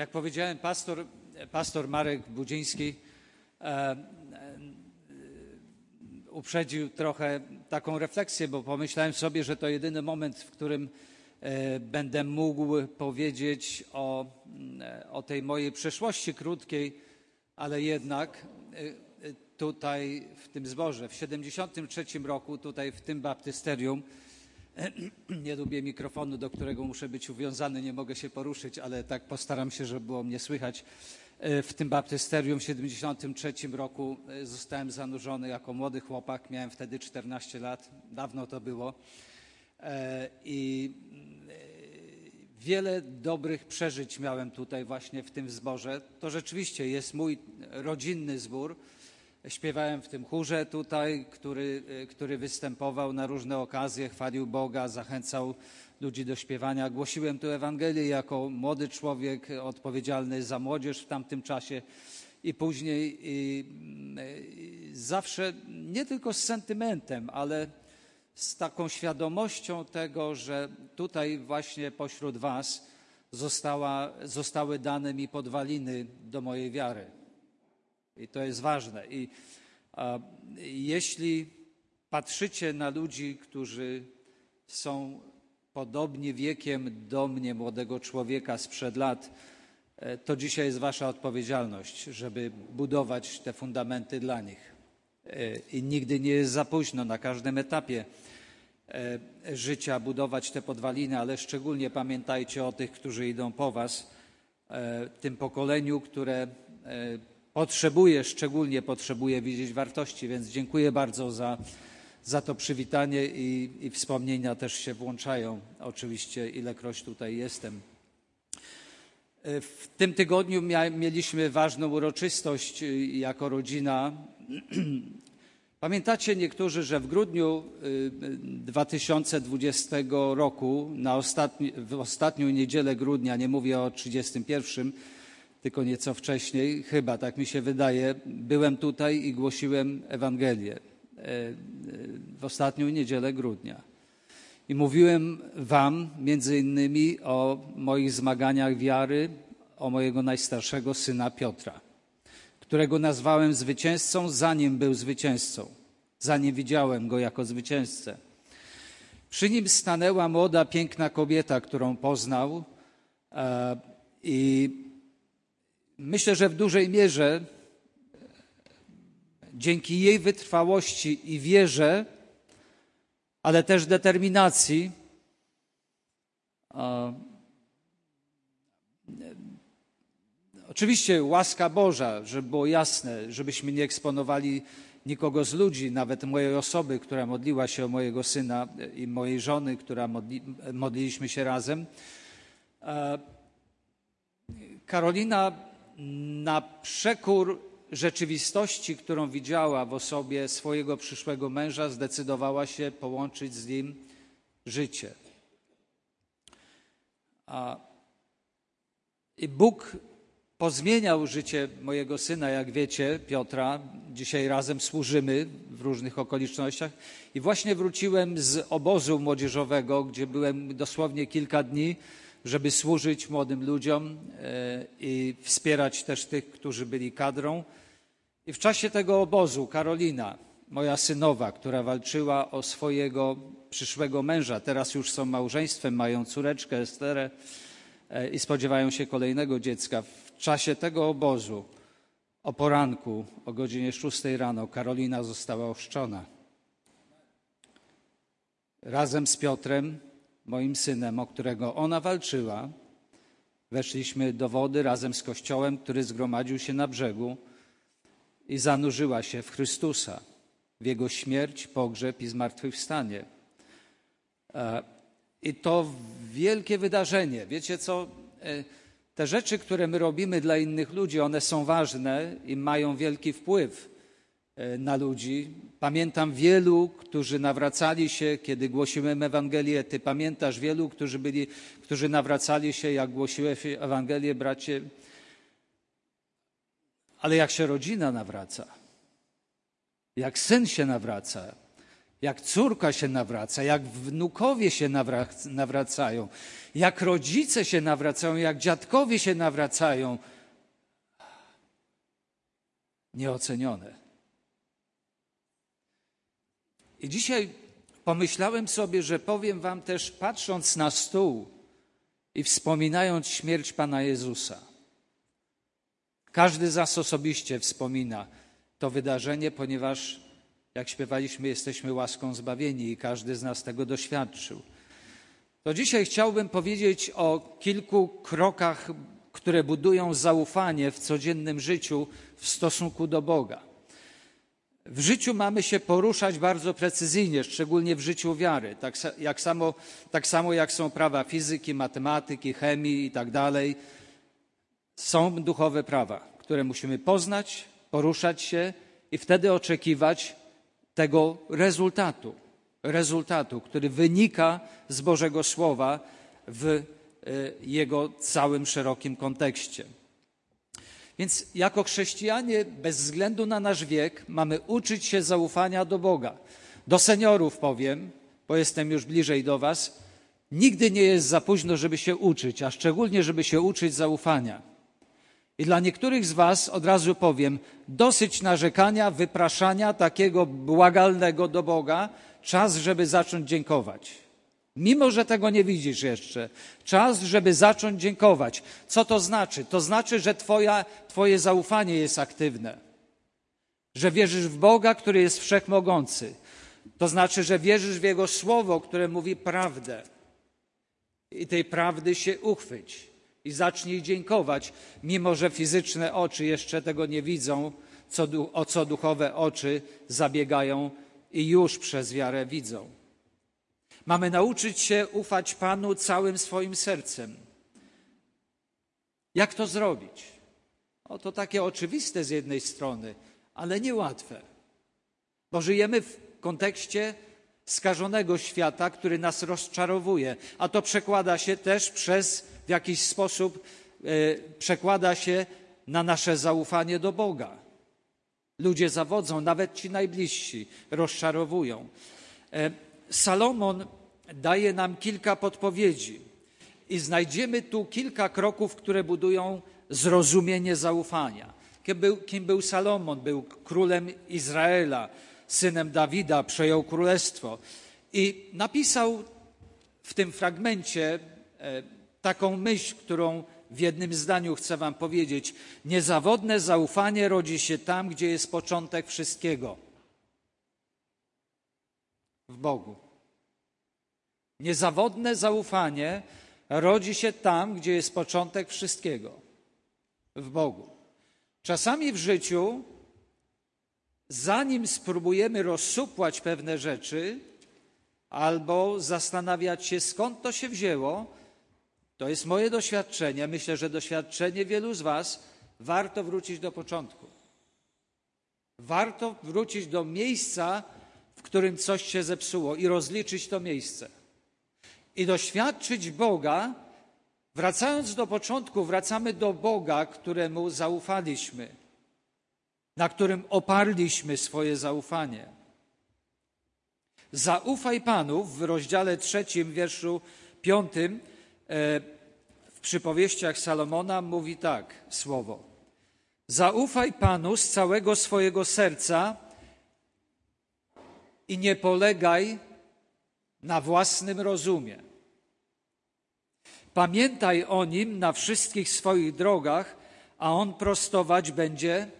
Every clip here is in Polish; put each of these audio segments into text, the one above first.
Jak powiedziałem, pastor, pastor Marek Budziński e, e, uprzedził trochę taką refleksję, bo pomyślałem sobie, że to jedyny moment, w którym e, będę mógł powiedzieć o, o tej mojej przeszłości krótkiej, ale jednak tutaj w tym zborze, w 73 roku, tutaj w tym baptysterium, nie lubię mikrofonu, do którego muszę być uwiązany, nie mogę się poruszyć, ale tak postaram się, żeby było mnie słychać. E, W tym baptysterium w 73 roku e, zostałem zanurzony jako młody chłopak, miałem wtedy 14 lat, dawno to było. E, I wiele dobrych przeżyć miałem tutaj właśnie w tym zborze. To rzeczywiście jest mój rodzinny zbór. Śpiewałem w tym chórze tutaj, który, e, który występował na różne okazje, chwalił Boga, zachęcał ludzi do śpiewania. Głosiłem tu Ewangelię jako młody człowiek odpowiedzialny za młodzież w tamtym czasie i później i, i zawsze nie tylko z sentymentem, ale z taką świadomością tego, że tutaj właśnie pośród Was została, zostały dane mi podwaliny do mojej wiary. I to jest ważne. I a, jeśli patrzycie na ludzi, którzy są podobni wiekiem do mnie, młodego człowieka sprzed lat, e, to dzisiaj jest Wasza odpowiedzialność, żeby budować te fundamenty dla nich. E, I nigdy nie jest za późno na każdym etapie e, życia budować te podwaliny, ale szczególnie pamiętajcie o tych, którzy idą po Was, tym pokoleniu, które potrzebuje, szczególnie potrzebuje widzieć wartości. Więc dziękuję bardzo za, za to przywitanie i, i wspomnienia też się włączają, oczywiście, ilekroć tutaj jestem. W tym tygodniu mieliśmy ważną uroczystość y, jako rodzina. Pamiętacie niektórzy, że w grudniu y, 2020 roku, na ostatni, w ostatnią niedzielę grudnia, nie mówię o 31, tylko nieco wcześniej, chyba tak mi się wydaje, byłem tutaj i głosiłem Ewangelię e, w ostatnią niedzielę grudnia. I mówiłem Wam między innymi o moich zmaganiach wiary, o mojego najstarszego syna Piotra, którego nazwałem zwycięzcą, zanim był zwycięzcą, zanim widziałem go jako zwycięzcę. Przy nim stanęła młoda, piękna kobieta, którą poznał, e, i myślę, że w dużej mierze dzięki jej wytrwałości i wierze, ale też determinacji, oczywiście łaska Boża, żeby było jasne, żebyśmy nie eksponowali nikogo z ludzi, nawet mojej osoby, która modliła się o mojego syna i mojej żony, która modli, modliliśmy się razem. Karolina na przekór rzeczywistości, którą widziała w osobie swojego przyszłego męża, zdecydowała się połączyć z nim życie. I Bóg pozmieniał życie mojego syna, jak wiecie, Piotra. Dzisiaj razem służymy w różnych okolicznościach. I właśnie wróciłem z obozu młodzieżowego, gdzie byłem dosłownie kilka dni żeby służyć młodym ludziom e, i wspierać też tych, którzy byli kadrą. I w czasie tego obozu Karolina, moja synowa, która walczyła o swojego przyszłego męża, teraz już są małżeństwem, mają córeczkę Esterę e, i spodziewają się kolejnego dziecka. W czasie tego obozu o poranku, o godzinie 6 rano, Karolina została ochrzczona. Razem z Piotrem moim synem, o którego ona walczyła, weszliśmy do wody razem z kościołem, który zgromadził się na brzegu i zanurzyła się w Chrystusa, w Jego śmierć, pogrzeb i zmartwychwstanie. E, I to wielkie wydarzenie. Wiecie co? E, te rzeczy, które my robimy dla innych ludzi, one są ważne i mają wielki wpływ na ludzi. Pamiętam wielu, którzy nawracali się, kiedy głosiłem Ewangelię. Ty pamiętasz wielu, którzy, byli, którzy nawracali się, jak głosiłeś Ewangelię, bracie. Ale jak się rodzina nawraca, jak syn się nawraca, jak córka się nawraca, jak wnukowie się nawracają, jak rodzice się nawracają, jak dziadkowie się nawracają. Nieocenione. I dzisiaj pomyślałem sobie, że powiem Wam też, patrząc na stół i wspominając śmierć Pana Jezusa. Każdy z nas osobiście wspomina to wydarzenie, ponieważ, jak śpiewaliśmy, jesteśmy łaską zbawieni i każdy z nas tego doświadczył. To dzisiaj chciałbym powiedzieć o kilku krokach, które budują zaufanie w codziennym życiu w stosunku do Boga. W życiu mamy się poruszać bardzo precyzyjnie, szczególnie w życiu wiary. Tak, jak samo, tak samo jak są prawa fizyki, matematyki, chemii i tak dalej, są duchowe prawa, które musimy poznać, poruszać się i wtedy oczekiwać tego rezultatu, rezultatu, który wynika z Bożego Słowa w e, jego całym szerokim kontekście. Więc jako chrześcijanie, bez względu na nasz wiek, mamy uczyć się zaufania do Boga. Do seniorów powiem, bo jestem już bliżej do Was, nigdy nie jest za późno, żeby się uczyć, a szczególnie, żeby się uczyć zaufania. I dla niektórych z Was od razu powiem, dosyć narzekania, wypraszania takiego błagalnego do Boga, czas, żeby zacząć dziękować. Mimo, że tego nie widzisz jeszcze, czas, żeby zacząć dziękować. Co to znaczy? To znaczy, że twoja, Twoje zaufanie jest aktywne, że wierzysz w Boga, który jest wszechmogący. To znaczy, że wierzysz w Jego słowo, które mówi prawdę. I tej prawdy się uchwyć i zacznij dziękować, mimo że fizyczne oczy jeszcze tego nie widzą, co, o co duchowe oczy zabiegają i już przez wiarę widzą. Mamy nauczyć się ufać Panu całym swoim sercem. Jak to zrobić? O, to takie oczywiste z jednej strony, ale niełatwe, bo żyjemy w kontekście skażonego świata, który nas rozczarowuje, a to przekłada się też przez w jakiś sposób e, przekłada się na nasze zaufanie do Boga. Ludzie zawodzą, nawet ci najbliżsi rozczarowują. E, Salomon daje nam kilka podpowiedzi i znajdziemy tu kilka kroków, które budują zrozumienie zaufania. Kim był, kim był Salomon? Był królem Izraela, synem Dawida, przejął królestwo i napisał w tym fragmencie e, taką myśl, którą w jednym zdaniu chcę Wam powiedzieć. Niezawodne zaufanie rodzi się tam, gdzie jest początek wszystkiego w Bogu. Niezawodne zaufanie rodzi się tam, gdzie jest początek wszystkiego w Bogu. Czasami w życiu, zanim spróbujemy rozsupłać pewne rzeczy albo zastanawiać się, skąd to się wzięło, to jest moje doświadczenie, myślę, że doświadczenie wielu z Was, warto wrócić do początku. Warto wrócić do miejsca, w którym coś się zepsuło i rozliczyć to miejsce. I doświadczyć Boga, wracając do początku, wracamy do Boga, któremu zaufaliśmy, na którym oparliśmy swoje zaufanie. Zaufaj Panu w rozdziale trzecim, wierszu piątym, e, w przypowieściach Salomona mówi tak słowo. Zaufaj Panu z całego swojego serca i nie polegaj na własnym rozumie. Pamiętaj o nim na wszystkich swoich drogach, a on prostować będzie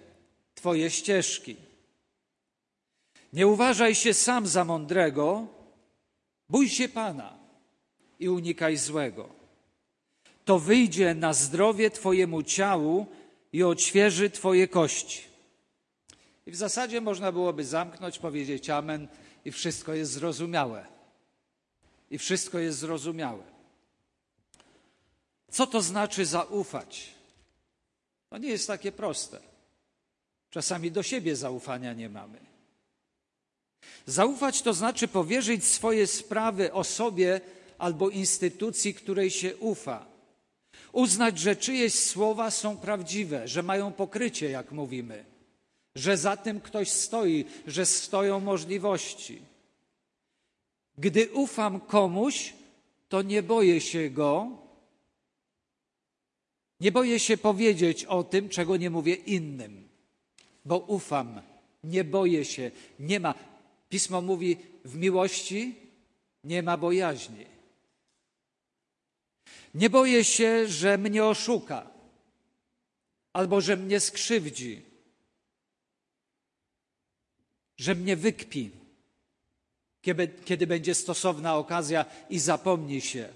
Twoje ścieżki. Nie uważaj się sam za mądrego, bój się Pana i unikaj złego. To wyjdzie na zdrowie Twojemu ciału i odświeży Twoje kości. I w zasadzie można byłoby zamknąć, powiedzieć Amen i wszystko jest zrozumiałe. I wszystko jest zrozumiałe. Co to znaczy zaufać? To nie jest takie proste. Czasami do siebie zaufania nie mamy. Zaufać to znaczy powierzyć swoje sprawy osobie albo instytucji, której się ufa. Uznać, że czyjeś słowa są prawdziwe, że mają pokrycie, jak mówimy, że za tym ktoś stoi, że stoją możliwości. Gdy ufam komuś, to nie boję się go, nie boję się powiedzieć o tym, czego nie mówię innym, bo ufam, nie boję się, nie ma. Pismo mówi, w miłości nie ma bojaźni. Nie boję się, że mnie oszuka albo że mnie skrzywdzi, że mnie wykpi, kiedy, kiedy będzie stosowna okazja i zapomni się.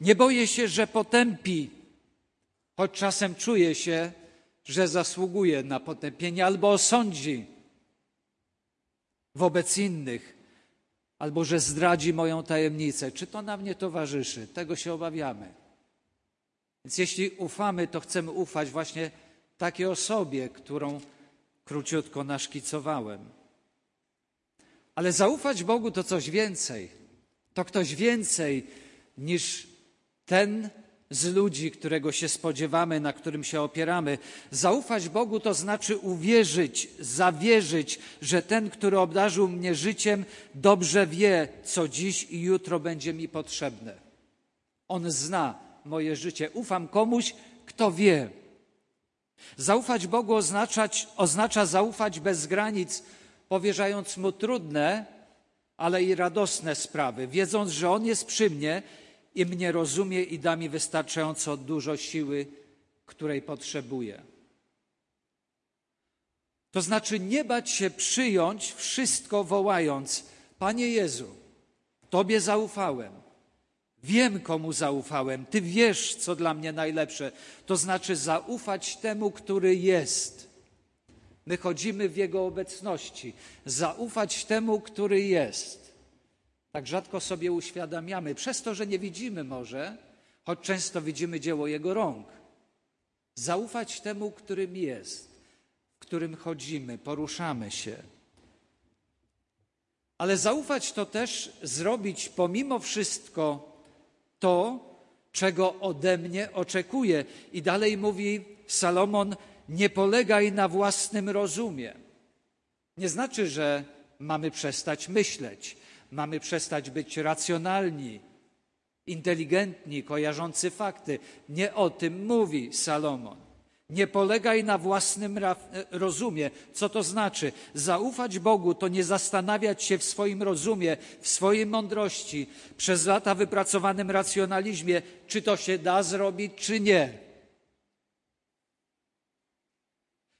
Nie boję się, że potępi, choć czasem czuję się, że zasługuje na potępienie albo osądzi wobec innych, albo że zdradzi moją tajemnicę. Czy to na mnie towarzyszy? Tego się obawiamy. Więc jeśli ufamy, to chcemy ufać właśnie takiej osobie, którą króciutko naszkicowałem. Ale zaufać Bogu to coś więcej. To ktoś więcej niż ten z ludzi, którego się spodziewamy, na którym się opieramy. Zaufać Bogu to znaczy uwierzyć, zawierzyć, że ten, który obdarzył mnie życiem, dobrze wie, co dziś i jutro będzie mi potrzebne. On zna moje życie. Ufam komuś, kto wie. Zaufać Bogu oznaczać, oznacza zaufać bez granic, powierzając Mu trudne, ale i radosne sprawy, wiedząc, że On jest przy mnie i mnie rozumie i da mi wystarczająco dużo siły, której potrzebuję. To znaczy nie bać się przyjąć wszystko wołając: Panie Jezu, Tobie zaufałem. Wiem, komu zaufałem. Ty wiesz, co dla mnie najlepsze. To znaczy zaufać temu, który jest. My chodzimy w Jego obecności. Zaufać temu, który jest. Tak rzadko sobie uświadamiamy, przez to, że nie widzimy może, choć często widzimy dzieło Jego rąk. Zaufać temu, którym jest, w którym chodzimy, poruszamy się. Ale zaufać to też zrobić pomimo wszystko to, czego ode mnie oczekuje. I dalej mówi Salomon: Nie polegaj na własnym rozumie. Nie znaczy, że mamy przestać myśleć, mamy przestać być racjonalni, inteligentni, kojarzący fakty. Nie o tym mówi Salomon. Nie polegaj na własnym rozumie. Co to znaczy? Zaufać Bogu to nie zastanawiać się w swoim rozumie, w swojej mądrości, przez lata wypracowanym racjonalizmie, czy to się da zrobić, czy nie.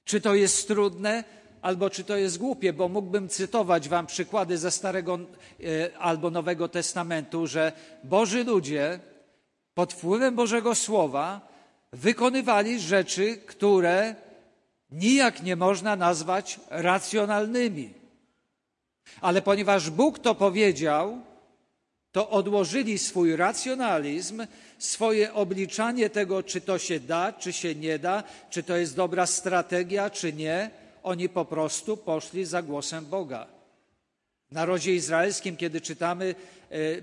Czy to jest trudne, albo czy to jest głupie, bo mógłbym cytować Wam przykłady ze Starego e, albo Nowego Testamentu, że Boży ludzie pod wpływem Bożego Słowa wykonywali rzeczy, które nijak nie można nazwać racjonalnymi. Ale ponieważ Bóg to powiedział, to odłożyli swój racjonalizm, swoje obliczanie tego, czy to się da, czy się nie da, czy to jest dobra strategia, czy nie. Oni po prostu poszli za głosem Boga. W narodzie izraelskim, kiedy czytamy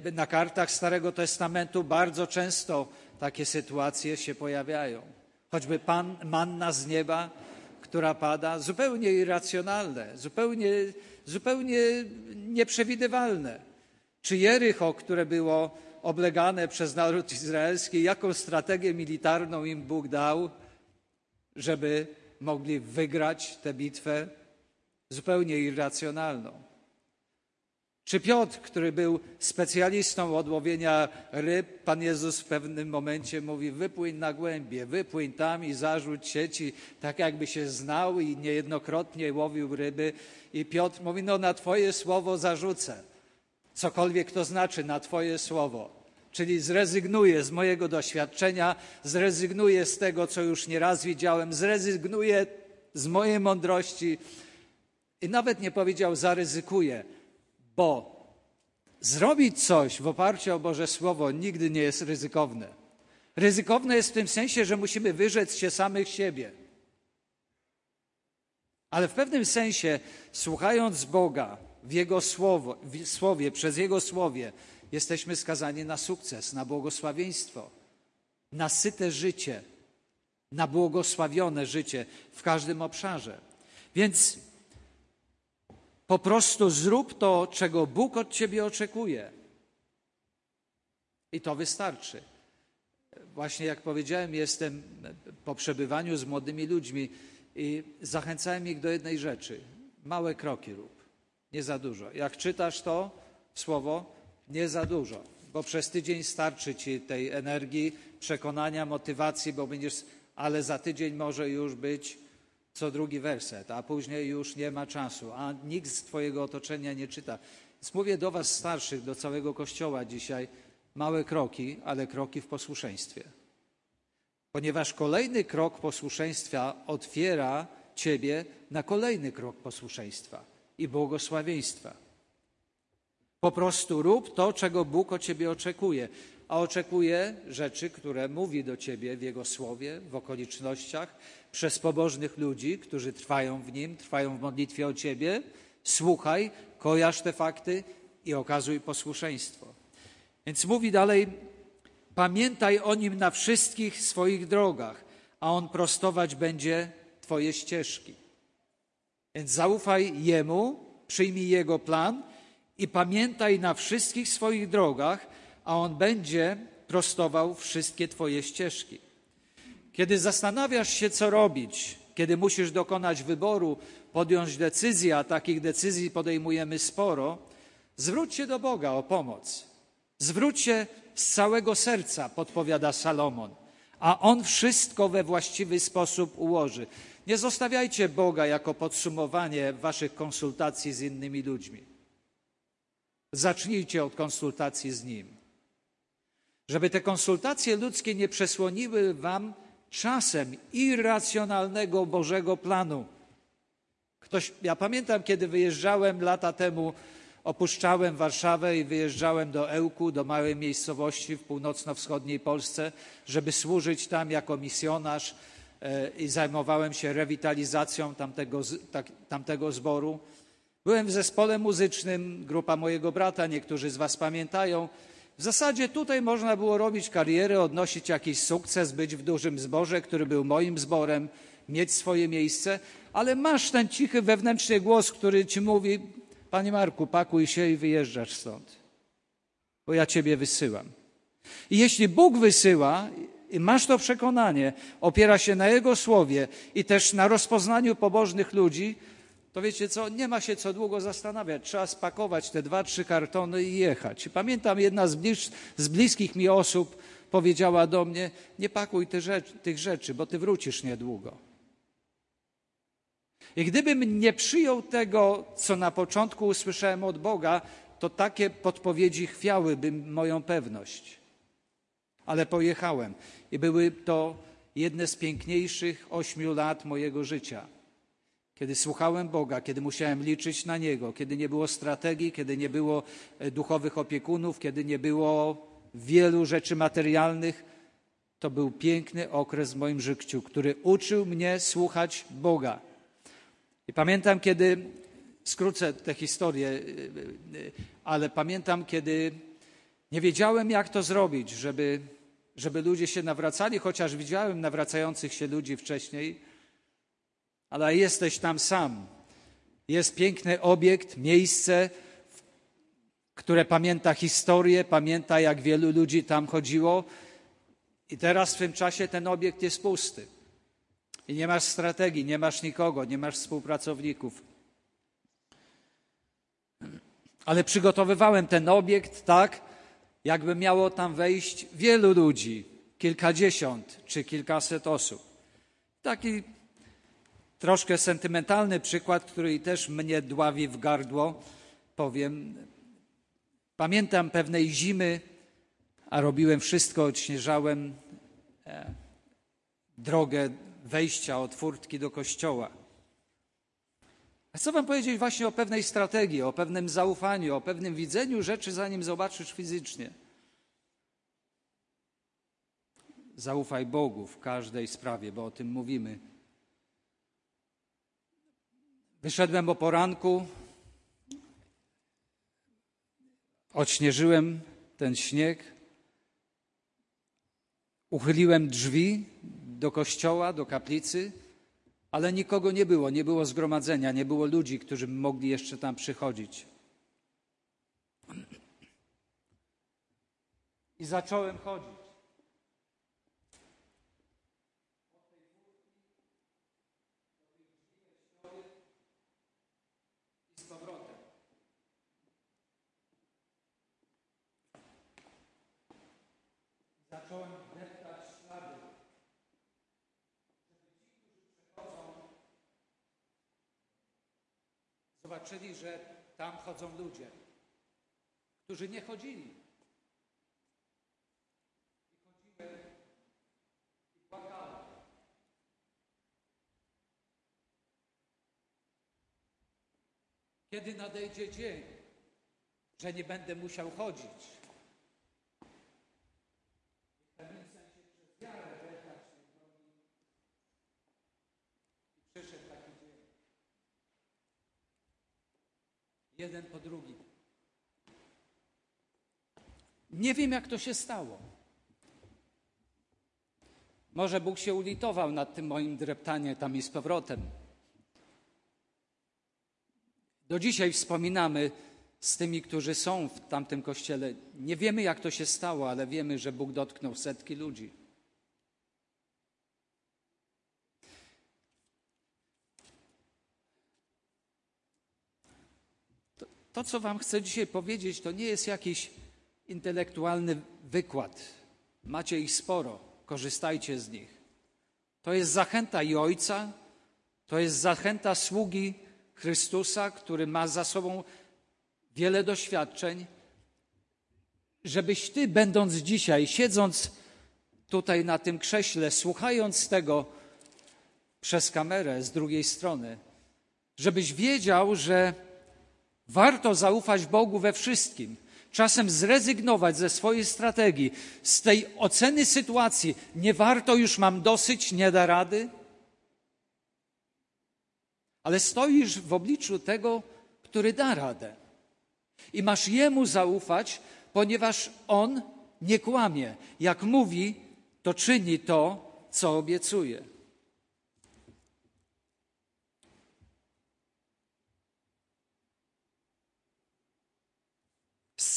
e, na kartach Starego Testamentu, bardzo często takie sytuacje się pojawiają. Choćby pan, manna z nieba, która pada, zupełnie irracjonalne, zupełnie, zupełnie nieprzewidywalne. Czy Jericho, które było oblegane przez naród izraelski, jaką strategię militarną im Bóg dał, żeby mogli wygrać tę bitwę? Zupełnie irracjonalną. Czy Piotr, który był specjalistą od łowienia ryb, Pan Jezus w pewnym momencie mówi: wypłyń na głębie, wypłyń tam i zarzuć sieci, tak jakby się znał i niejednokrotnie łowił ryby. I Piotr mówi: No, na Twoje słowo zarzucę. Cokolwiek to znaczy, na Twoje słowo. Czyli zrezygnuję z mojego doświadczenia, zrezygnuję z tego, co już nieraz widziałem, zrezygnuję z mojej mądrości. I nawet nie powiedział: zaryzykuję bo zrobić coś w oparciu o Boże Słowo nigdy nie jest ryzykowne. Ryzykowne jest w tym sensie, że musimy wyrzec się samych siebie. Ale w pewnym sensie, słuchając Boga w Jego słowo, w słowie, przez Jego słowie, jesteśmy skazani na sukces, na błogosławieństwo, na syte życie, na błogosławione życie w każdym obszarze. Więc Po prostu zrób to, czego Bóg od ciebie oczekuje. I to wystarczy. Właśnie jak powiedziałem, jestem po przebywaniu z młodymi ludźmi i zachęcałem ich do jednej rzeczy. Małe kroki rób, nie za dużo. Jak czytasz to słowo, nie za dużo, bo przez tydzień starczy ci tej energii, przekonania, motywacji, bo będziesz, ale za tydzień może już być co drugi werset, a później już nie ma czasu, a nikt z Twojego otoczenia nie czyta. Więc mówię do Was starszych, do całego Kościoła dzisiaj, małe kroki, ale kroki w posłuszeństwie. Ponieważ kolejny krok posłuszeństwa otwiera Ciebie na kolejny krok posłuszeństwa i błogosławieństwa. Po prostu rób to, czego Bóg od Ciebie oczekuje, a oczekuje rzeczy, które mówi do Ciebie w Jego słowie, w okolicznościach, przez pobożnych ludzi, którzy trwają w Nim, trwają w modlitwie o Ciebie. Słuchaj, kojarz te fakty i okazuj posłuszeństwo. Więc mówi dalej, pamiętaj o Nim na wszystkich swoich drogach, a On prostować będzie Twoje ścieżki. Więc zaufaj Jemu, przyjmij Jego plan i pamiętaj na wszystkich swoich drogach, a On będzie prostował wszystkie Twoje ścieżki. Kiedy zastanawiasz się, co robić, kiedy musisz dokonać wyboru, podjąć decyzję, a takich decyzji podejmujemy sporo, zwróć się do Boga o pomoc. Zwróć się z całego serca, podpowiada Salomon, a On wszystko we właściwy sposób ułoży. Nie zostawiajcie Boga jako podsumowanie waszych konsultacji z innymi ludźmi. Zacznijcie od konsultacji z Nim. Żeby te konsultacje ludzkie nie przesłoniły wam czasem irracjonalnego Bożego planu. Ktoś, ja pamiętam, kiedy wyjeżdżałem lata temu, opuszczałem Warszawę i wyjeżdżałem do Ełku, do małej miejscowości w północno-wschodniej Polsce, żeby służyć tam jako misjonarz e, i zajmowałem się rewitalizacją tamtego, tak, tamtego zboru. Byłem w zespole muzycznym, grupa mojego brata, niektórzy z Was pamiętają, w zasadzie tutaj można było robić karierę, odnosić jakiś sukces, być w dużym zborze, który był moim zborem, mieć swoje miejsce, ale masz ten cichy wewnętrzny głos, który ci mówi: Panie Marku, pakuj się i wyjeżdżasz stąd, bo ja ciebie wysyłam. I jeśli Bóg wysyła, i masz to przekonanie, opiera się na Jego słowie i też na rozpoznaniu pobożnych ludzi, to wiecie co, nie ma się co długo zastanawiać. Trzeba spakować te dwa, trzy kartony i jechać. Pamiętam, jedna z, z bliskich mi osób powiedziała do mnie, nie pakuj tych rzeczy, tych rzeczy, bo ty wrócisz niedługo. I gdybym nie przyjął tego, co na początku usłyszałem od Boga, to takie podpowiedzi chwiałyby moją pewność. Ale pojechałem i były to jedne z piękniejszych ośmiu lat mojego życia kiedy słuchałem Boga, kiedy musiałem liczyć na Niego, kiedy nie było strategii, kiedy nie było e, duchowych opiekunów, kiedy nie było wielu rzeczy materialnych, to był piękny okres w moim życiu, który uczył mnie słuchać Boga. I pamiętam, kiedy, skrócę tę historię, e, e, ale pamiętam, kiedy nie wiedziałem, jak to zrobić, żeby, żeby ludzie się nawracali, chociaż widziałem nawracających się ludzi wcześniej ale jesteś tam sam. Jest piękny obiekt, miejsce, które pamięta historię, pamięta jak wielu ludzi tam chodziło. I teraz w tym czasie ten obiekt jest pusty. I nie masz strategii, nie masz nikogo, nie masz współpracowników. Ale przygotowywałem ten obiekt tak, jakby miało tam wejść wielu ludzi, kilkadziesiąt czy kilkaset osób. Taki Troszkę sentymentalny przykład, który też mnie dławi w gardło, powiem. Pamiętam pewnej zimy, a robiłem wszystko, odśnieżałem e, drogę wejścia od furtki do kościoła. Co wam powiedzieć właśnie o pewnej strategii, o pewnym zaufaniu, o pewnym widzeniu rzeczy, zanim zobaczysz fizycznie. Zaufaj Bogu w każdej sprawie, bo o tym mówimy. Wyszedłem o poranku, odśnieżyłem ten śnieg, uchyliłem drzwi do kościoła, do kaplicy, ale nikogo nie było, nie było zgromadzenia, nie było ludzi, którzy mogli jeszcze tam przychodzić. I zacząłem chodzić. Zobaczyli, że tam chodzą ludzie, którzy nie chodzili. Kiedy nadejdzie dzień, że nie będę musiał chodzić? W pewnym sensie przez wiarę wjechać w tej drogi. I przyszedł taki dzień. Jeden po drugim. Nie wiem, jak to się stało. Może Bóg się ulitował nad tym moim dreptaniem tam i z powrotem. Do dzisiaj wspominamy z tymi, którzy są w tamtym kościele. Nie wiemy, jak to się stało, ale wiemy, że Bóg dotknął setki ludzi. To, co Wam chcę dzisiaj powiedzieć, to nie jest jakiś intelektualny wykład. Macie ich sporo, korzystajcie z nich. To jest zachęta i ojca, to jest zachęta sługi Chrystusa, który ma za sobą wiele doświadczeń, żebyś ty, będąc dzisiaj, siedząc tutaj na tym krześle, słuchając tego przez kamerę z drugiej strony, żebyś wiedział, że warto zaufać Bogu we wszystkim. Czasem zrezygnować ze swojej strategii, z tej oceny sytuacji. Nie warto, już mam dosyć, nie da rady ale stoisz w obliczu tego, który da radę. I masz Jemu zaufać, ponieważ On nie kłamie. Jak mówi, to czyni to, co obiecuje.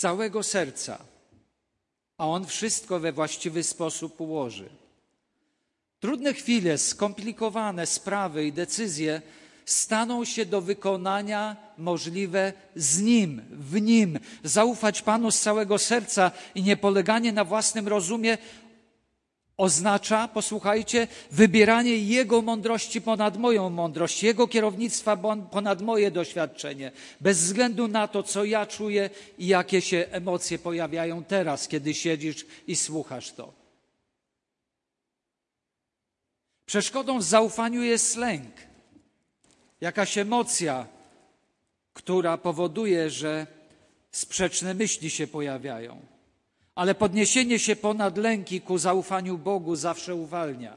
Całego serca, a On wszystko we właściwy sposób ułoży. Trudne chwile, skomplikowane sprawy i decyzje staną się do wykonania możliwe z Nim, w Nim. Zaufać Panu z całego serca i niepoleganie na własnym rozumie oznacza, posłuchajcie, wybieranie Jego mądrości ponad moją mądrość, Jego kierownictwa ponad moje doświadczenie, bez względu na to, co ja czuję i jakie się emocje pojawiają teraz, kiedy siedzisz i słuchasz to. Przeszkodą w zaufaniu jest lęk jakaś emocja, która powoduje, że sprzeczne myśli się pojawiają. Ale podniesienie się ponad lęki ku zaufaniu Bogu zawsze uwalnia.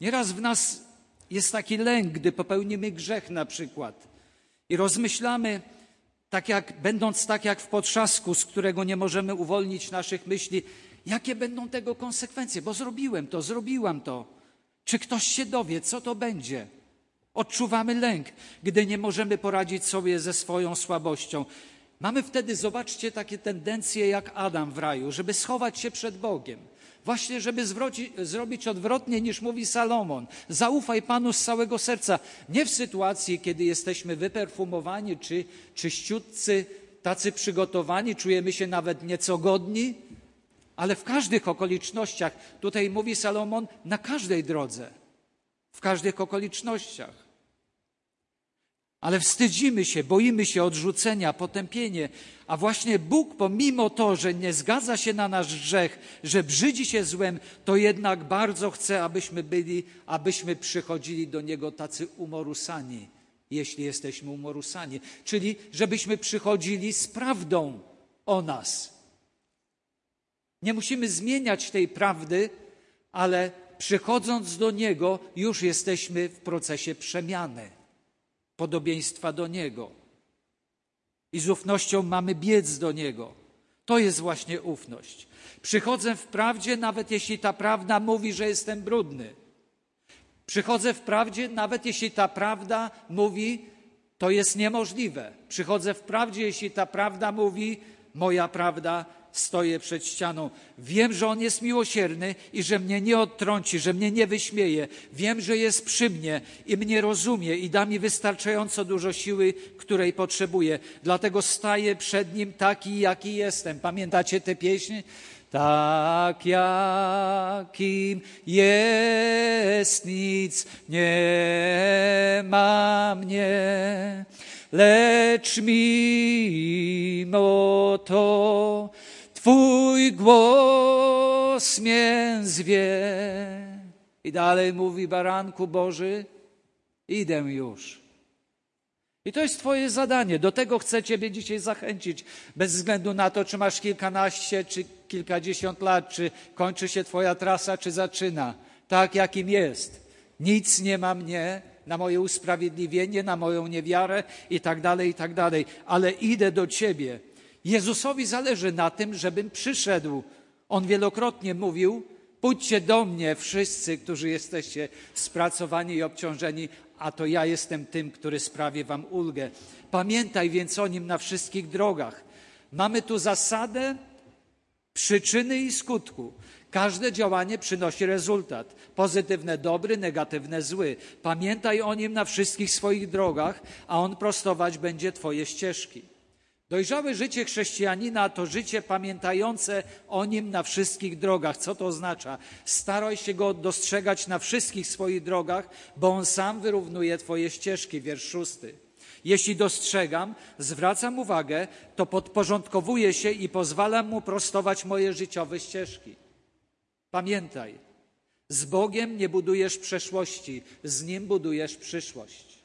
Nieraz w nas jest taki lęk, gdy popełnimy grzech na przykład i rozmyślamy, tak jak, będąc tak jak w potrzasku, z którego nie możemy uwolnić naszych myśli, jakie będą tego konsekwencje, bo zrobiłem to, zrobiłam to. Czy ktoś się dowie, co to będzie? Odczuwamy lęk, gdy nie możemy poradzić sobie ze swoją słabością. Mamy wtedy, zobaczcie, takie tendencje jak Adam w raju, żeby schować się przed Bogiem. Właśnie, żeby zwróci, zrobić odwrotnie niż mówi Salomon. Zaufaj Panu z całego serca. Nie w sytuacji, kiedy jesteśmy wyperfumowani, czy czyściutcy, tacy przygotowani, czujemy się nawet nieco godni, ale w każdych okolicznościach, tutaj mówi Salomon, na każdej drodze w każdych okolicznościach. Ale wstydzimy się, boimy się odrzucenia, potępienia, a właśnie Bóg, pomimo to, że nie zgadza się na nasz grzech, że brzydzi się złem, to jednak bardzo chce, abyśmy byli, abyśmy przychodzili do Niego tacy umorusani, jeśli jesteśmy umorusani, czyli żebyśmy przychodzili z prawdą o nas. Nie musimy zmieniać tej prawdy, ale przychodząc do Niego, już jesteśmy w procesie przemiany, podobieństwa do Niego. I z ufnością mamy biec do Niego. To jest właśnie ufność. Przychodzę w prawdzie, nawet jeśli ta prawda mówi, że jestem brudny. Przychodzę w prawdzie, nawet jeśli ta prawda mówi, to jest niemożliwe. Przychodzę w prawdzie, jeśli ta prawda mówi, moja prawda stoję przed ścianą. Wiem, że On jest miłosierny i że mnie nie odtrąci, że mnie nie wyśmieje. Wiem, że jest przy mnie i mnie rozumie i da mi wystarczająco dużo siły, której potrzebuję. Dlatego staję przed Nim taki, jaki jestem. Pamiętacie tę pieśń? Tak jakim jest, nic nie ma mnie, lecz mimo to Twój głos mnie zwie. I dalej mówi baranku Boży, idę już. I to jest Twoje zadanie. Do tego chcę Ciebie dzisiaj zachęcić, bez względu na to, czy masz kilkanaście, czy kilkadziesiąt lat, czy kończy się Twoja trasa, czy zaczyna. Tak, jakim jest. Nic nie ma mnie na moje usprawiedliwienie, na moją niewiarę i tak dalej, i tak dalej. Ale idę do Ciebie. Jezusowi zależy na tym, żebym przyszedł. On wielokrotnie mówił, pójdźcie do mnie wszyscy, którzy jesteście spracowani i obciążeni, a to ja jestem tym, który sprawi wam ulgę. Pamiętaj więc o nim na wszystkich drogach. Mamy tu zasadę przyczyny i skutku. Każde działanie przynosi rezultat. Pozytywne dobry, negatywne zły. Pamiętaj o nim na wszystkich swoich drogach, a on prostować będzie Twoje ścieżki. Dojrzałe życie chrześcijanina to życie pamiętające o nim na wszystkich drogach. Co to oznacza? Staraj się go dostrzegać na wszystkich swoich drogach, bo on sam wyrównuje Twoje ścieżki. Wiersz szósty. Jeśli dostrzegam, zwracam uwagę, to podporządkowuję się i pozwalam mu prostować moje życiowe ścieżki. Pamiętaj, z Bogiem nie budujesz przeszłości, z Nim budujesz przyszłość.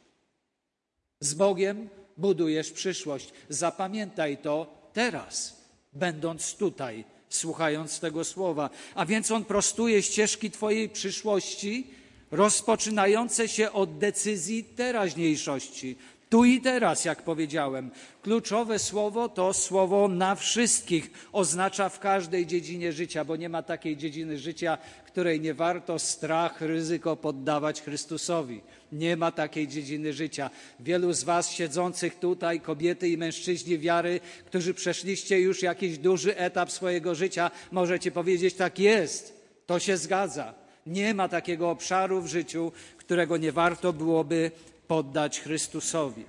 Z Bogiem budujesz przyszłość. Zapamiętaj to teraz, będąc tutaj, słuchając tego słowa. A więc On prostuje ścieżki Twojej przyszłości, rozpoczynające się od decyzji teraźniejszości. Tu i teraz, jak powiedziałem. Kluczowe słowo to słowo na wszystkich. Oznacza w każdej dziedzinie życia, bo nie ma takiej dziedziny życia, której nie warto strach, ryzyko poddawać Chrystusowi. Nie ma takiej dziedziny życia. Wielu z Was siedzących tutaj, kobiety i mężczyźni wiary, którzy przeszliście już jakiś duży etap swojego życia, możecie powiedzieć: tak jest, to się zgadza. Nie ma takiego obszaru w życiu, którego nie warto byłoby poddać Chrystusowi.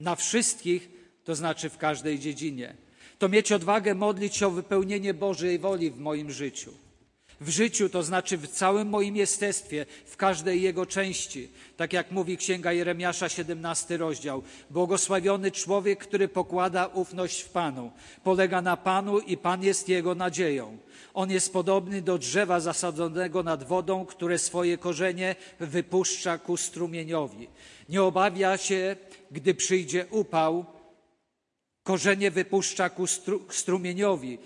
Na wszystkich, to znaczy w każdej dziedzinie. To mieć odwagę modlić się o wypełnienie Bożej woli w moim życiu. W życiu, to znaczy w całym moim jestestwie, w każdej jego części. Tak jak mówi Księga Jeremiasza, 17 rozdział. Błogosławiony człowiek, który pokłada ufność w Panu, polega na Panu i Pan jest jego nadzieją. On jest podobny do drzewa zasadzonego nad wodą, które swoje korzenie wypuszcza ku strumieniowi. Nie obawia się, gdy przyjdzie upał, korzenie wypuszcza ku strumieniowi.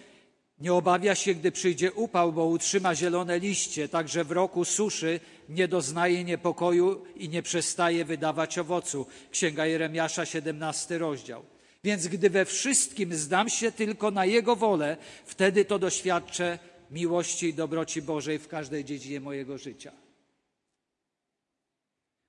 Nie obawia się, gdy przyjdzie upał, bo utrzyma zielone liście, także w roku suszy nie doznaje niepokoju i nie przestaje wydawać owocu. Księga Jeremiasza, 17 rozdział. Więc gdy we wszystkim zdam się tylko na Jego wolę, wtedy to doświadczę miłości i dobroci Bożej w każdej dziedzinie mojego życia.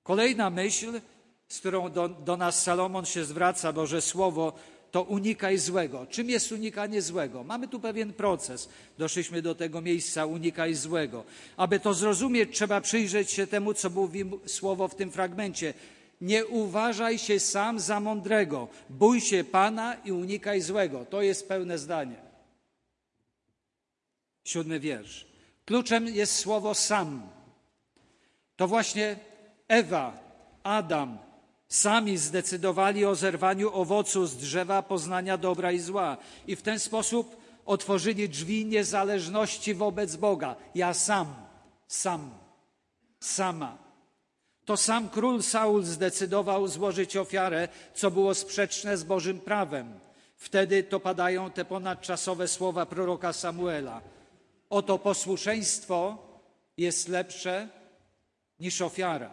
Kolejna myśl, z którą do, do nas Salomon się zwraca, Boże Słowo, to unikaj złego. Czym jest unikanie złego? Mamy tu pewien proces. Doszliśmy do tego miejsca, unikaj złego. Aby to zrozumieć, trzeba przyjrzeć się temu, co mówi słowo w tym fragmencie. Nie uważaj się sam za mądrego. Bój się Pana i unikaj złego. To jest pełne zdanie. Siódmy wiersz. Kluczem jest słowo sam. To właśnie Ewa, Adam sami zdecydowali o zerwaniu owocu z drzewa poznania dobra i zła i w ten sposób otworzyli drzwi niezależności wobec Boga. Ja sam, sam, sama. To sam król Saul zdecydował złożyć ofiarę, co było sprzeczne z Bożym prawem. Wtedy to padają te ponadczasowe słowa proroka Samuela. Oto posłuszeństwo jest lepsze niż ofiara.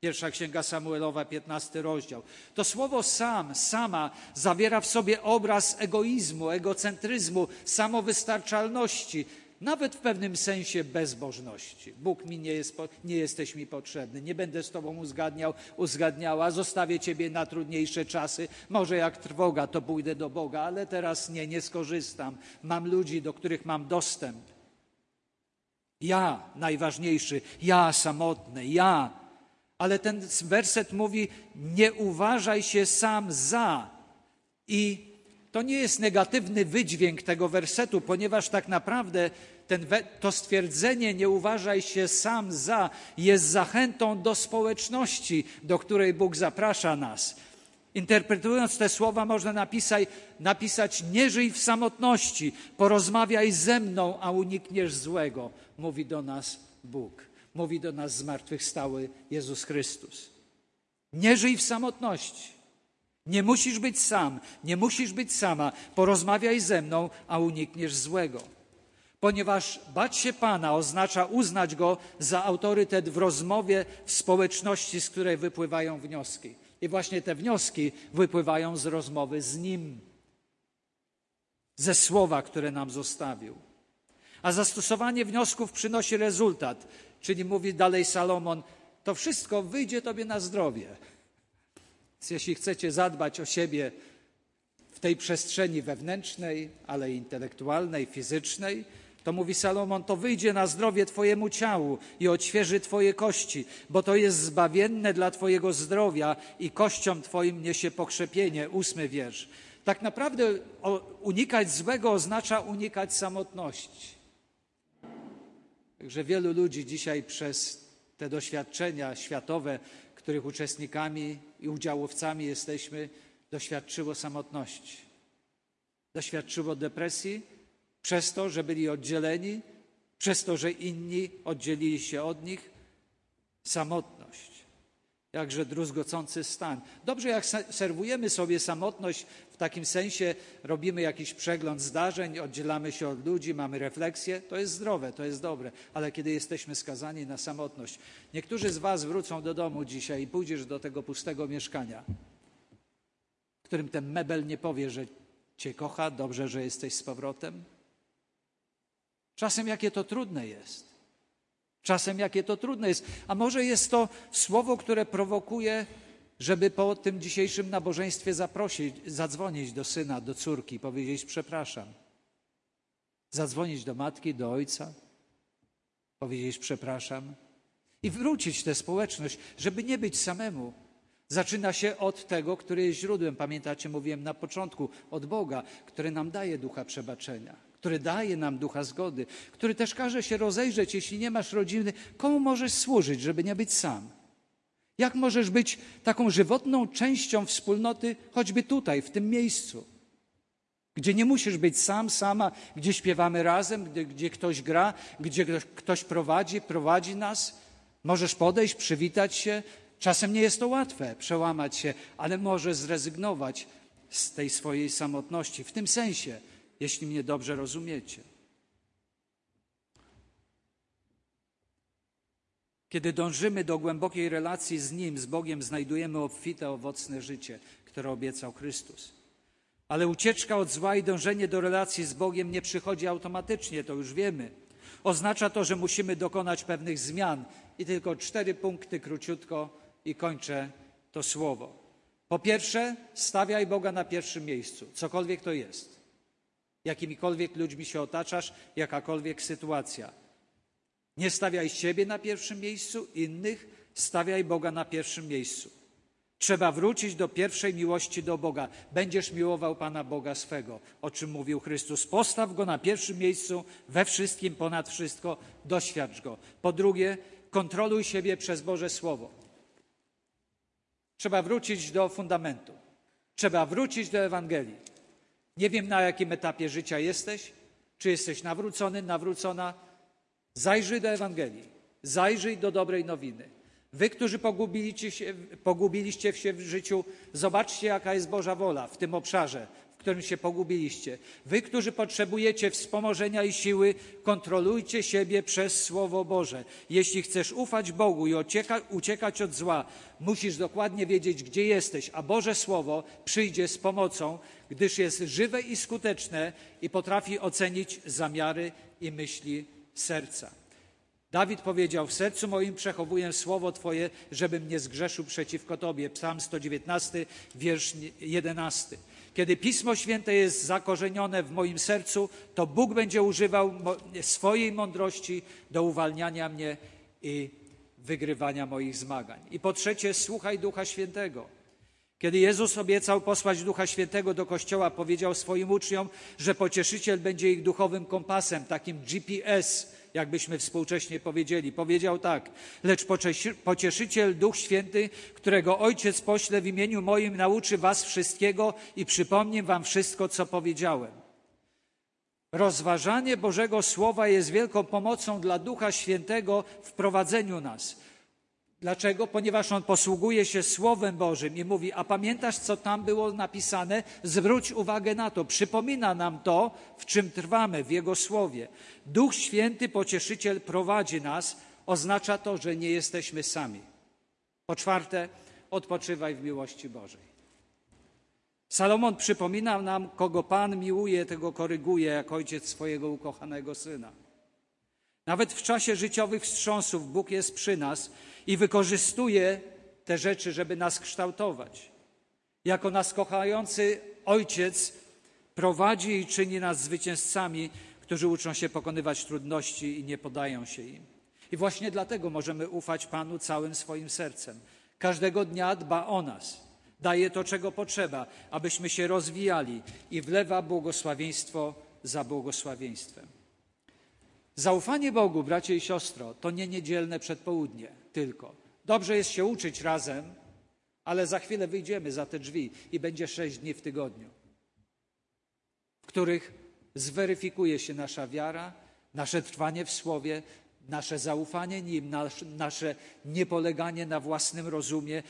Pierwsza Księga Samuelowa, 15 rozdział. To słowo sam, sama zawiera w sobie obraz egoizmu, egocentryzmu, samowystarczalności. Nawet w pewnym sensie bezbożności. Bóg mi nie, jest, nie jesteś mi potrzebny, nie będę z Tobą uzgadniał, uzgadniała, zostawię Ciebie na trudniejsze czasy. Może jak trwoga, to pójdę do Boga, ale teraz nie, nie skorzystam. Mam ludzi, do których mam dostęp. Ja najważniejszy, ja samotny, ja. Ale ten werset mówi: Nie uważaj się sam za. I to nie jest negatywny wydźwięk tego wersetu, ponieważ tak naprawdę ten, to stwierdzenie nie uważaj się sam za jest zachętą do społeczności, do której Bóg zaprasza nas. Interpretując te słowa, można napisać, napisać: Nie żyj w samotności, porozmawiaj ze mną, a unikniesz złego. Mówi do nas Bóg, mówi do nas zmartwychwstały Jezus Chrystus. Nie żyj w samotności. Nie musisz być sam, nie musisz być sama. Porozmawiaj ze mną, a unikniesz złego. Ponieważ bać się Pana oznacza uznać Go za autorytet w rozmowie w społeczności, z której wypływają wnioski. I właśnie te wnioski wypływają z rozmowy z Nim, ze słowa, które nam zostawił. A zastosowanie wniosków przynosi rezultat, czyli mówi dalej Salomon, to wszystko wyjdzie Tobie na zdrowie. Więc jeśli chcecie zadbać o siebie w tej przestrzeni wewnętrznej, ale intelektualnej, fizycznej, to mówi Salomon, to wyjdzie na zdrowie Twojemu ciału i odświeży Twoje kości, bo to jest zbawienne dla Twojego zdrowia i kościom Twoim niesie pokrzepienie. Ósmy wiersz. Tak naprawdę unikać złego oznacza unikać samotności. Także wielu ludzi dzisiaj przez te doświadczenia światowe których uczestnikami i udziałowcami jesteśmy, doświadczyło samotności. Doświadczyło depresji przez to, że byli oddzieleni, przez to, że inni oddzielili się od nich. Samotność. Jakże druzgocący stan. Dobrze, jak serwujemy sobie samotność w takim sensie, robimy jakiś przegląd zdarzeń, oddzielamy się od ludzi, mamy refleksję, to jest zdrowe, to jest dobre, ale kiedy jesteśmy skazani na samotność, niektórzy z Was wrócą do domu dzisiaj i pójdziesz do tego pustego mieszkania, którym ten mebel nie powie, że Cię kocha, dobrze, że jesteś z powrotem. Czasem jakie to trudne jest. Czasem jakie to trudne jest. A może jest to słowo, które prowokuje, żeby po tym dzisiejszym nabożeństwie zaprosić, zadzwonić do syna, do córki, powiedzieć przepraszam. Zadzwonić do matki, do ojca, powiedzieć przepraszam i wrócić tę społeczność, żeby nie być samemu. Zaczyna się od tego, który jest źródłem. Pamiętacie, mówiłem na początku, od Boga, który nam daje ducha przebaczenia który daje nam ducha zgody, który też każe się rozejrzeć, jeśli nie masz rodziny, komu możesz służyć, żeby nie być sam. Jak możesz być taką żywotną częścią wspólnoty, choćby tutaj, w tym miejscu, gdzie nie musisz być sam, sama, gdzie śpiewamy razem, gdzie, gdzie ktoś gra, gdzie ktoś prowadzi, prowadzi nas. Możesz podejść, przywitać się. Czasem nie jest to łatwe, przełamać się, ale możesz zrezygnować z tej swojej samotności. W tym sensie, jeśli mnie dobrze rozumiecie. Kiedy dążymy do głębokiej relacji z Nim, z Bogiem, znajdujemy obfite, owocne życie, które obiecał Chrystus. Ale ucieczka od zła i dążenie do relacji z Bogiem nie przychodzi automatycznie, to już wiemy. Oznacza to, że musimy dokonać pewnych zmian. I tylko cztery punkty króciutko i kończę to słowo. Po pierwsze, stawiaj Boga na pierwszym miejscu, cokolwiek to jest jakimikolwiek ludźmi się otaczasz, jakakolwiek sytuacja. Nie stawiaj siebie na pierwszym miejscu, innych, stawiaj Boga na pierwszym miejscu. Trzeba wrócić do pierwszej miłości do Boga. Będziesz miłował Pana Boga swego, o czym mówił Chrystus. Postaw Go na pierwszym miejscu, we wszystkim, ponad wszystko, doświadcz Go. Po drugie, kontroluj siebie przez Boże Słowo. Trzeba wrócić do fundamentu. Trzeba wrócić do Ewangelii. Nie wiem, na jakim etapie życia jesteś, czy jesteś nawrócony, nawrócona. Zajrzyj do Ewangelii, zajrzyj do dobrej nowiny. Wy, którzy pogubiliście się, pogubiliście się w życiu, zobaczcie, jaka jest Boża wola w tym obszarze, którym się pogubiliście. Wy, którzy potrzebujecie wspomożenia i siły, kontrolujcie siebie przez Słowo Boże. Jeśli chcesz ufać Bogu i ucieka, uciekać od zła, musisz dokładnie wiedzieć, gdzie jesteś, a Boże Słowo przyjdzie z pomocą gdyż jest żywe i skuteczne i potrafi ocenić zamiary i myśli serca. Dawid powiedział: W sercu moim przechowuję słowo Twoje, żebym nie zgrzeszył przeciwko Tobie. Psalm 119, wiersz 11. Kiedy Pismo Święte jest zakorzenione w moim sercu, to Bóg będzie używał swojej mądrości do uwalniania mnie i wygrywania moich zmagań. I po trzecie, słuchaj Ducha Świętego. Kiedy Jezus obiecał posłać Ducha Świętego do Kościoła, powiedział swoim uczniom, że pocieszyciel będzie ich duchowym kompasem, takim GPS, jakbyśmy współcześnie powiedzieli. Powiedział tak, lecz pocieszyciel Duch Święty, którego Ojciec pośle w imieniu moim, nauczy was wszystkiego i przypomni wam wszystko, co powiedziałem. Rozważanie Bożego Słowa jest wielką pomocą dla Ducha Świętego w prowadzeniu nas. Dlaczego? Ponieważ on posługuje się Słowem Bożym i mówi: A pamiętasz, co tam było napisane? Zwróć uwagę na to. Przypomina nam to, w czym trwamy, w Jego Słowie. Duch Święty, pocieszyciel, prowadzi nas. Oznacza to, że nie jesteśmy sami. Po czwarte, odpoczywaj w miłości Bożej. Salomon przypomina nam, kogo Pan miłuje, tego koryguje, jak ojciec swojego ukochanego syna. Nawet w czasie życiowych wstrząsów Bóg jest przy nas i wykorzystuje te rzeczy, żeby nas kształtować. Jako nas kochający Ojciec prowadzi i czyni nas zwycięzcami, którzy uczą się pokonywać trudności i nie podają się im. I właśnie dlatego możemy ufać Panu całym swoim sercem. Każdego dnia dba o nas, daje to, czego potrzeba, abyśmy się rozwijali i wlewa błogosławieństwo za błogosławieństwem. Zaufanie Bogu, bracie i siostro, to nie niedzielne przedpołudnie tylko. Dobrze jest się uczyć razem, ale za chwilę wyjdziemy za te drzwi i będzie sześć dni w tygodniu, w których zweryfikuje się nasza wiara, nasze trwanie w Słowie, nasze zaufanie Nim, nasze niepoleganie na własnym rozumie,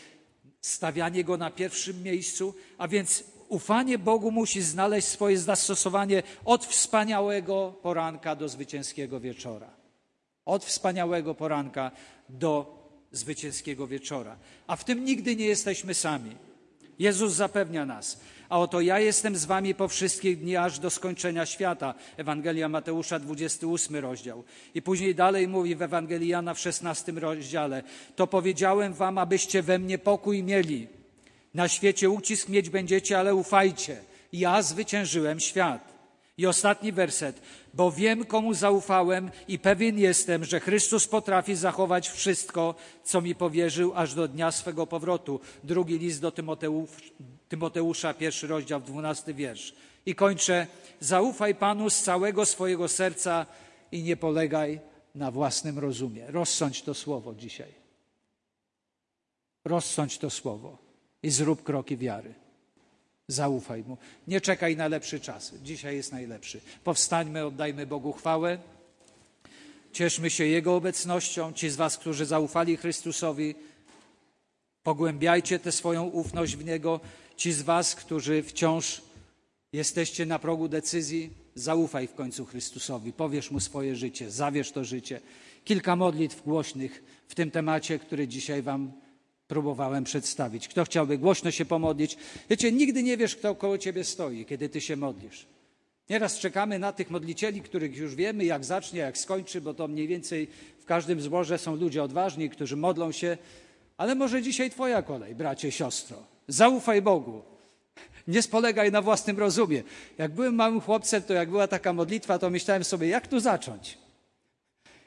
stawianie Go na pierwszym miejscu, a więc ufanie Bogu musi znaleźć swoje zastosowanie od wspaniałego poranka do zwycięskiego wieczora. Od wspaniałego poranka do zwycięskiego wieczora. A w tym nigdy nie jesteśmy sami. Jezus zapewnia nas. A oto ja jestem z wami po wszystkich dni aż do skończenia świata. Ewangelia Mateusza, 28 rozdział. I później dalej mówi w Ewangelii Jana w 16 rozdziale. To powiedziałem wam, abyście we mnie pokój mieli. Na świecie ucisk mieć będziecie, ale ufajcie. Ja zwyciężyłem świat. I ostatni werset. Bo wiem, komu zaufałem i pewien jestem, że Chrystus potrafi zachować wszystko, co mi powierzył, aż do dnia swego powrotu. Drugi list do Tymoteusza, pierwszy rozdział, dwunasty wiersz. I kończę. Zaufaj Panu z całego swojego serca i nie polegaj na własnym rozumie. Rozsądź to słowo dzisiaj. Rozsądź to słowo i zrób kroki wiary. Zaufaj mu. Nie czekaj na lepszy czas. Dzisiaj jest najlepszy. Powstańmy, oddajmy Bogu chwałę. Cieszmy się Jego obecnością. Ci z Was, którzy zaufali Chrystusowi, pogłębiajcie tę swoją ufność w Niego. Ci z Was, którzy wciąż jesteście na progu decyzji, zaufaj w końcu Chrystusowi. Powiesz Mu swoje życie, zawierz to życie. Kilka modlitw głośnych w tym temacie, który dzisiaj Wam próbowałem przedstawić. Kto chciałby głośno się pomodlić? Wiecie, nigdy nie wiesz, kto koło ciebie stoi, kiedy ty się modlisz. Nieraz czekamy na tych modlicieli, których już wiemy, jak zacznie, jak skończy, bo to mniej więcej w każdym zborze są ludzie odważni, którzy modlą się, ale może dzisiaj Twoja kolej, bracie, siostro. Zaufaj Bogu. Nie spolegaj na własnym rozumie. Jak byłem małym chłopcem, to jak była taka modlitwa, to myślałem sobie, jak tu zacząć?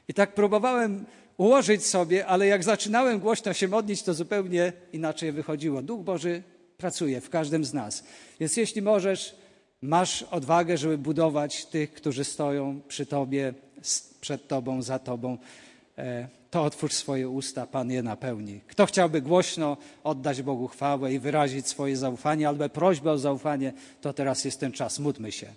I tak próbowałem ułożyć sobie, ale jak zaczynałem głośno się modlić, to zupełnie inaczej wychodziło. Duch Boży pracuje w każdym z nas. Więc jeśli możesz, masz odwagę, żeby budować tych, którzy stoją przy Tobie, przed Tobą, za Tobą, e, to otwórz swoje usta, Pan je napełni. Kto chciałby głośno oddać Bogu chwałę i wyrazić swoje zaufanie albo prośbę o zaufanie, to teraz jest ten czas. Módlmy się.